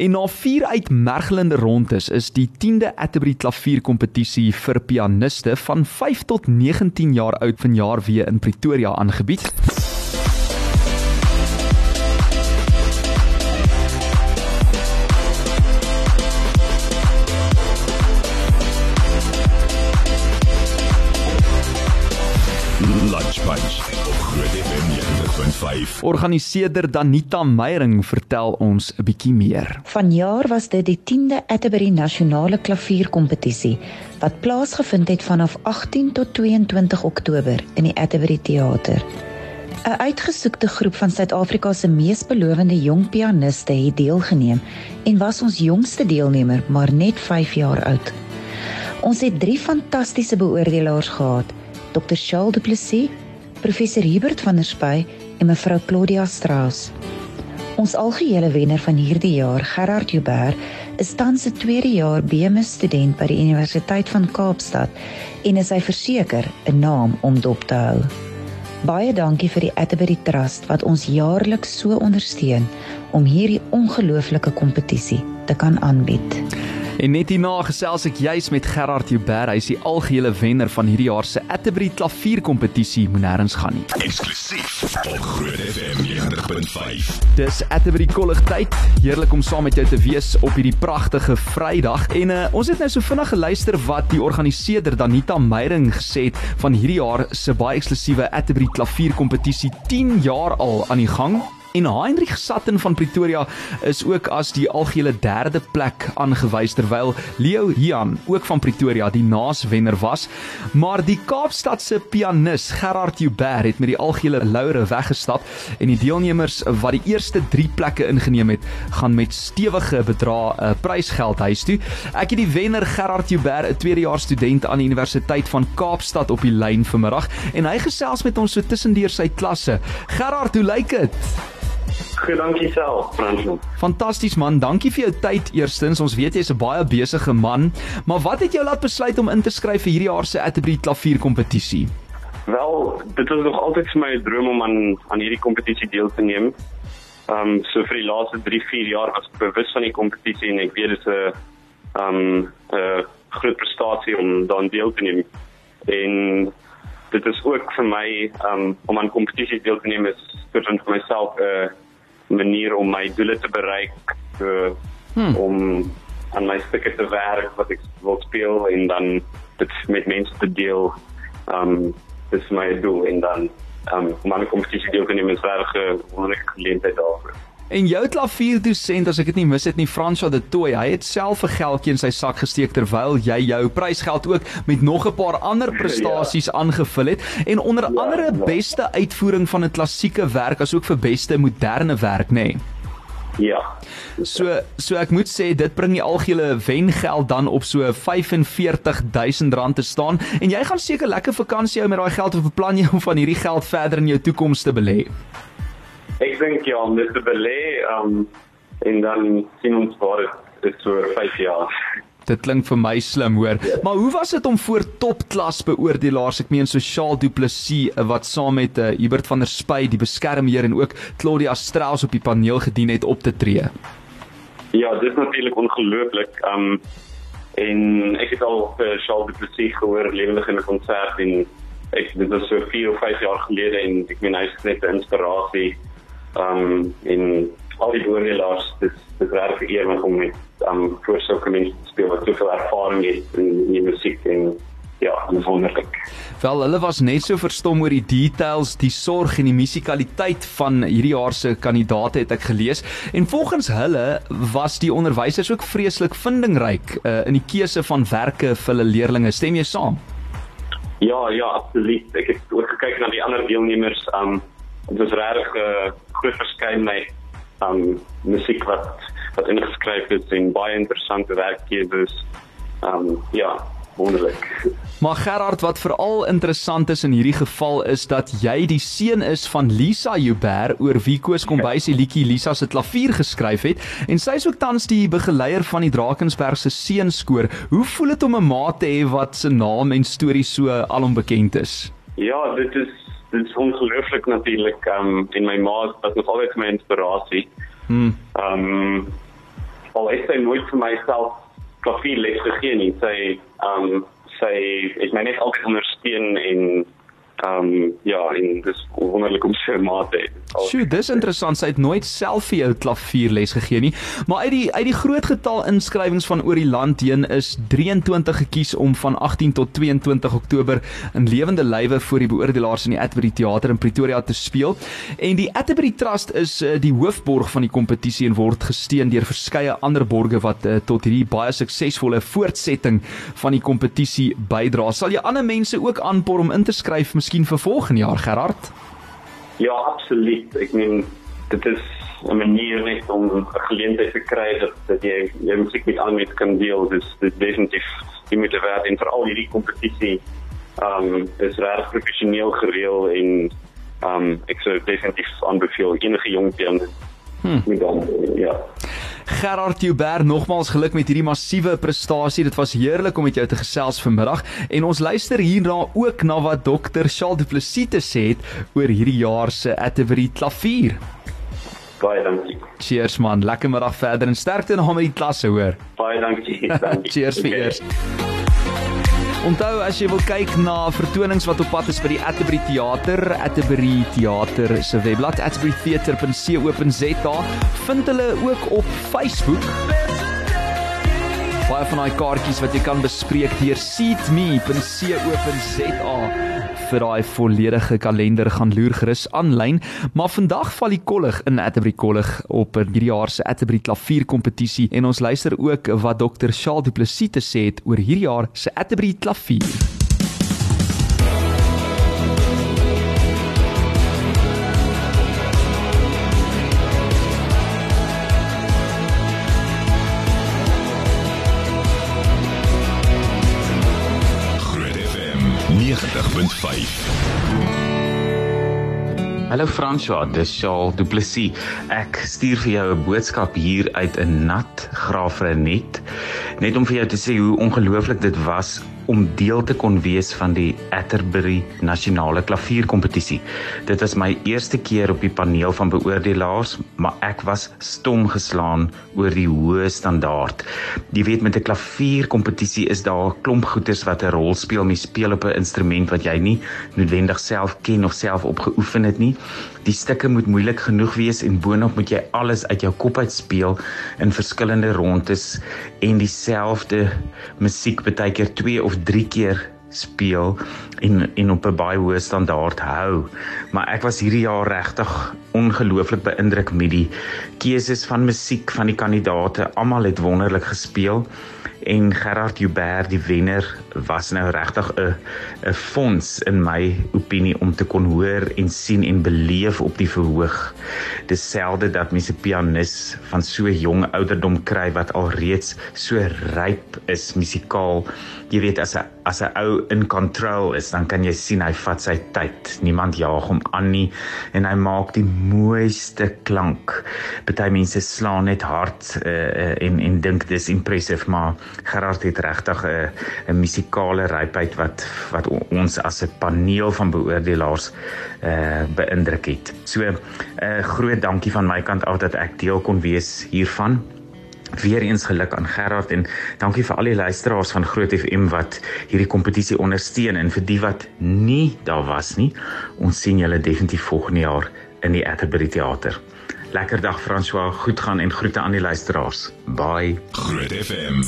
En na 4 uitmergelende rondes is die 10de Atterbury klavierkompetisie vir pianiste van 5 tot 19 jaar oud vanjaar weer in Pretoria aangebied. 90.5. Organiseerder Danita Meyering vertel ons 'n bietjie meer. Vanjaar was dit die 10de Atterbury Nasionale Klavierkompetisie wat plaasgevind het vanaf 18 tot 22 Oktober in die Atterbury Theater. 'n Uitgesoekte groep van Suid-Afrika se mees belowende jong pianiste het deelgeneem en was ons jongste deelnemer maar net 5 jaar oud. Ons het 3 fantastiese beoordelaars gehad. Dr. Charles Du Plessis, professor Hubert van der Spy en mevrou Claudia Strauss. Ons algehele wenner van hierdie jaar, Gerard Joubert, is tans 'n tweede jaar BMS student by die Universiteit van Kaapstad en is hy verseker 'n naam om dop te hou. Baie dankie vir die Atterbury Trust wat ons jaarliks so ondersteun om hierdie ongelooflike kompetisie te kan aanbied. En net hierna gesels ek juis met Gerard Joubert, hy is die algehele wenner van hierdie jaar se Atterbury klavierkompetisie, moet nêrens gaan nie. Eksklusief op Groot FM 90.5. Dis Atterbury kollig tyd. Heerlik om saam met jou te wees op hierdie pragtige Vrydag. En uh, ons het nou so vinnig geluister wat die organiseerder Danita Meyering gesê het van hierdie jaar se baie eksklusiewe Atterbury klavierkompetisie 10 jaar al aan die gang. En Heinrich Satten van Pretoria is ook as die algehele derde plek aangewys terwyl Leo Hian ook van Pretoria die naaswenner was. Maar die Kaapstadse pianis Gerard Joubert het met die algehele laure weggestap en die deelnemers wat die eerste 3 plekke ingeneem het, gaan met stewige bedrae 'n uh, prysgeld huis toe. Ek het die wenner Gerard Joubert, 'n tweedejaars student aan die Universiteit van Kaapstad op die lyn vanmiddag en hy gesels met ons so tussendeur sy klasse. Gerard, hoe lyk dit? Goed, dankie self, Fransman. Fantasties man, dankie vir jou tyd eerstens. Ons weet jy's 'n baie besige man, maar wat het jou laat besluit om in te skryf vir hierdie jaar se Atterbury klavierkompetisie? Wel, dit was nog altyd vir my 'n droom om aan aan hierdie kompetisie deel te neem. Ehm um, so vir die laaste 3-4 jaar was ek bewus van die kompetisie en ek weet dit is 'n ehm um, 'n groot prestasie om daaraan deel te neem. En dit is ook vir my um, om aan kompetisies deel te neem is vir myself 'n uh, manier om my doele te bereik so, hmm. om aan my stukke te werk wat ek wil speel en dan dit met mense te deel. Um dis my doel en dan um om aan 'n kompetisie deel te neem is regtig 'n wonderlike geleentheid daarvoor. En jou klavierdosent as ek dit nie mis het nie François de Tooi, hy het self 'n geldjie in sy sak gesteek terwyl jy jou prysgeld ook met nog 'n paar ander prestasies ja. aangevul het en onder ja, andere ja. beste uitvoering van 'n klassieke werk asook vir beste moderne werk, nê? Nee. Ja. So so ek moet sê dit bring die algehele wengeld dan op so R45000 te staan en jy gaan seker lekker vakansie hou met daai geld of beplan jy om van hierdie geld verder in jou toekoms te belê? Ek dink ja, om dit te belê, um en dan sien ons waar dit is oor 5 jaar. Dit klink vir my slim, hoor. Maar hoe was dit om voor topklas beoordelaars, ek meen Sosiaal Du Plessis eh, wat saam met uh, Hubert van der Spy, die beskermheer en ook Claudia Strauss op die paneel gedien het op te tree? Ja, dit is natuurlik ongelooflik. Um en ek het al vir uh, Charles Du Plessis gehoor lewendig in 'n konsert en ek dit was so 4 of 5 jaar gelede en ek meen hy is net 'n inspirasie um in al die oorlaas dis dis regtig eer om met um voor sulke mense te speel wat soveel ervaring het in, in die musiek en ja, wonderlik. Wel, hulle was net so verstom oor die details, die sorg en die musikaliteit van hierdie jaar se kandidaate het ek gelees. En volgens hulle was die onderwysers ook vreeslik vindingryk uh, in die keuse van werke vir hulle leerders. Stem jy saam? Ja, ja, absoluut. Ek het ook gekyk na die ander deelnemers. Um dit was regtig 'n uh, groot verskeidenheid um musiek wat wat ingeskryf is en baie interessante werkgewers. Um ja, wonderlik. Maar Gerard, wat veral interessant is in hierdie geval is dat jy die seun is van Lisa Joubert oor wie Koos Kombuis die liedjie Lisa se klavier geskryf het en sy is ook tans die begeleier van die Drakensberg se seunskoor. Hoe voel dit om 'n ma te hê wat se naam en storie so alom bekend is? Ja, dit is dit is ongelooflik natuurlik um en my ma was nog altyd my inspirasie. Hmm. Um al het sy nooit vir myself klavierles gegee nie. Sy ehm um, sy het my net altyd ondersteun en ehm um, ja, en dis wonderlik om sy ma te hê. Sjoe, dis interessant. Sy het nooit self vir jou klavierles gegee nie, maar uit die uit die groot getal inskrywings van oor die land heen is 23 gekies om van 18 tot 22 Oktober in lewende lywe voor die beoordelaars in die Atterbury Theater in Pretoria te speel. En die Atterbury Trust is uh, die hoofborg van die kompetisie en word gesteun deur verskeie ander borge wat uh, tot hierdie baie suksesvolle voortsetting van die kompetisie bydra. Sal jy ander mense ook aanpoor om in te skryf miskien vir volgende jaar, Gerard? Ja, absoluut. Ek meen dit is 'n manier net om 'n geleentheid te kry dat dat jy jy musiek met ander mense kan deel. Dis dit definitief die moeite werd en veral hierdie kompetisie ehm um, is reg professioneel gereël en ehm um, ek sou definitief aanbeveel enige jong pianist. Hmm. Ja. Gerard Joubert, nogmaals geluk met hierdie massiewe prestasie. Dit was heerlik om met jou te gesels vanmiddag en ons luister hierna ook na wat dokter Charles Du Plessis te sê het oor hierdie jaar se Atterbury klavier. Baie dankie. Cheers man, lekker middag verder en sterkte in hom met die klasse hoor. Baie dankie. dankie. Cheers vir eers. Onthou as jy wil kyk na vertonings wat op pad is by die Atterbury Theater, Atterbury Theater se webblad atterburytheater.co.za, vind hulle ook op Facebook. Baie van daai kaartjies wat jy kan bespreek deur seatme.co.za vir daai volledige kalender gaan loer gerus aanlyn, maar vandag val die kollig in Atterbury Kollig op hierdie jaar se Atterbury klavierkompetisie en ons luister ook wat Dr. Charles Du Plessis te sê het oor hierdie jaar se Atterbury klavier. Hallo François, dis Charles Du Plessis. Ek stuur vir jou 'n boodskap hier uit 'n nat graafrenet net om vir jou te sê hoe ongelooflik dit was om deel te kon wees van die Atterbury Nasionale Klavierkompetisie. Dit was my eerste keer op die paneel van beoordelaars, maar ek was stom geslaan oor die hoë standaard. Jy weet met 'n klavierkompetisie is daar 'n klomp goeters wat 'n rol speel. Jy speel op 'n instrument wat jy nie noodwendig self ken of self opgeoefen het nie. Die stukke moet moeilik genoeg wees en boonop moet jy alles uit jou kop uit speel in verskillende rondes en dieselfde musiek baie keer 2 of 3 keer speel en en op 'n baie hoë standaard hou. Maar ek was hierdie jaar regtig ongelooflik beïndruk met die keuses van musiek van die kandidate. Almal het wonderlik gespeel en Gerard Joubert die wenner was nou regtig 'n 'n fonds in my opinie om te kon hoor en sien en beleef op die verhoog. Dis selde dat mense 'n pianis van so jong ouderdom kry wat alreeds so ryp is musikaal. Jy weet as 'n as 'n ou in control is, dan kan jy sien hy vat sy tyd. Niemand jaag hom aan nie en hy maak die mooiste klank. Party mense slaan net hard uh, en en dink dis impressive, maar Gerard het regtig 'n 'n musikale rypheid wat wat ons as 'n paneel van beoordelaars uh beïndruk het. So 'n uh, groot dankie van my kant af dat ek deel kon wees hiervan. Weereens geluk aan Gerard en dankie vir al die luisteraars van Groot FM wat hierdie kompetisie ondersteun en vir die wat nie daar was nie. Ons sien julle definitief volgende jaar in die Atterbury Theater. Lekker dag François, goed gaan en groete aan die luisteraars. Bye. Groot FM.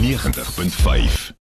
90.5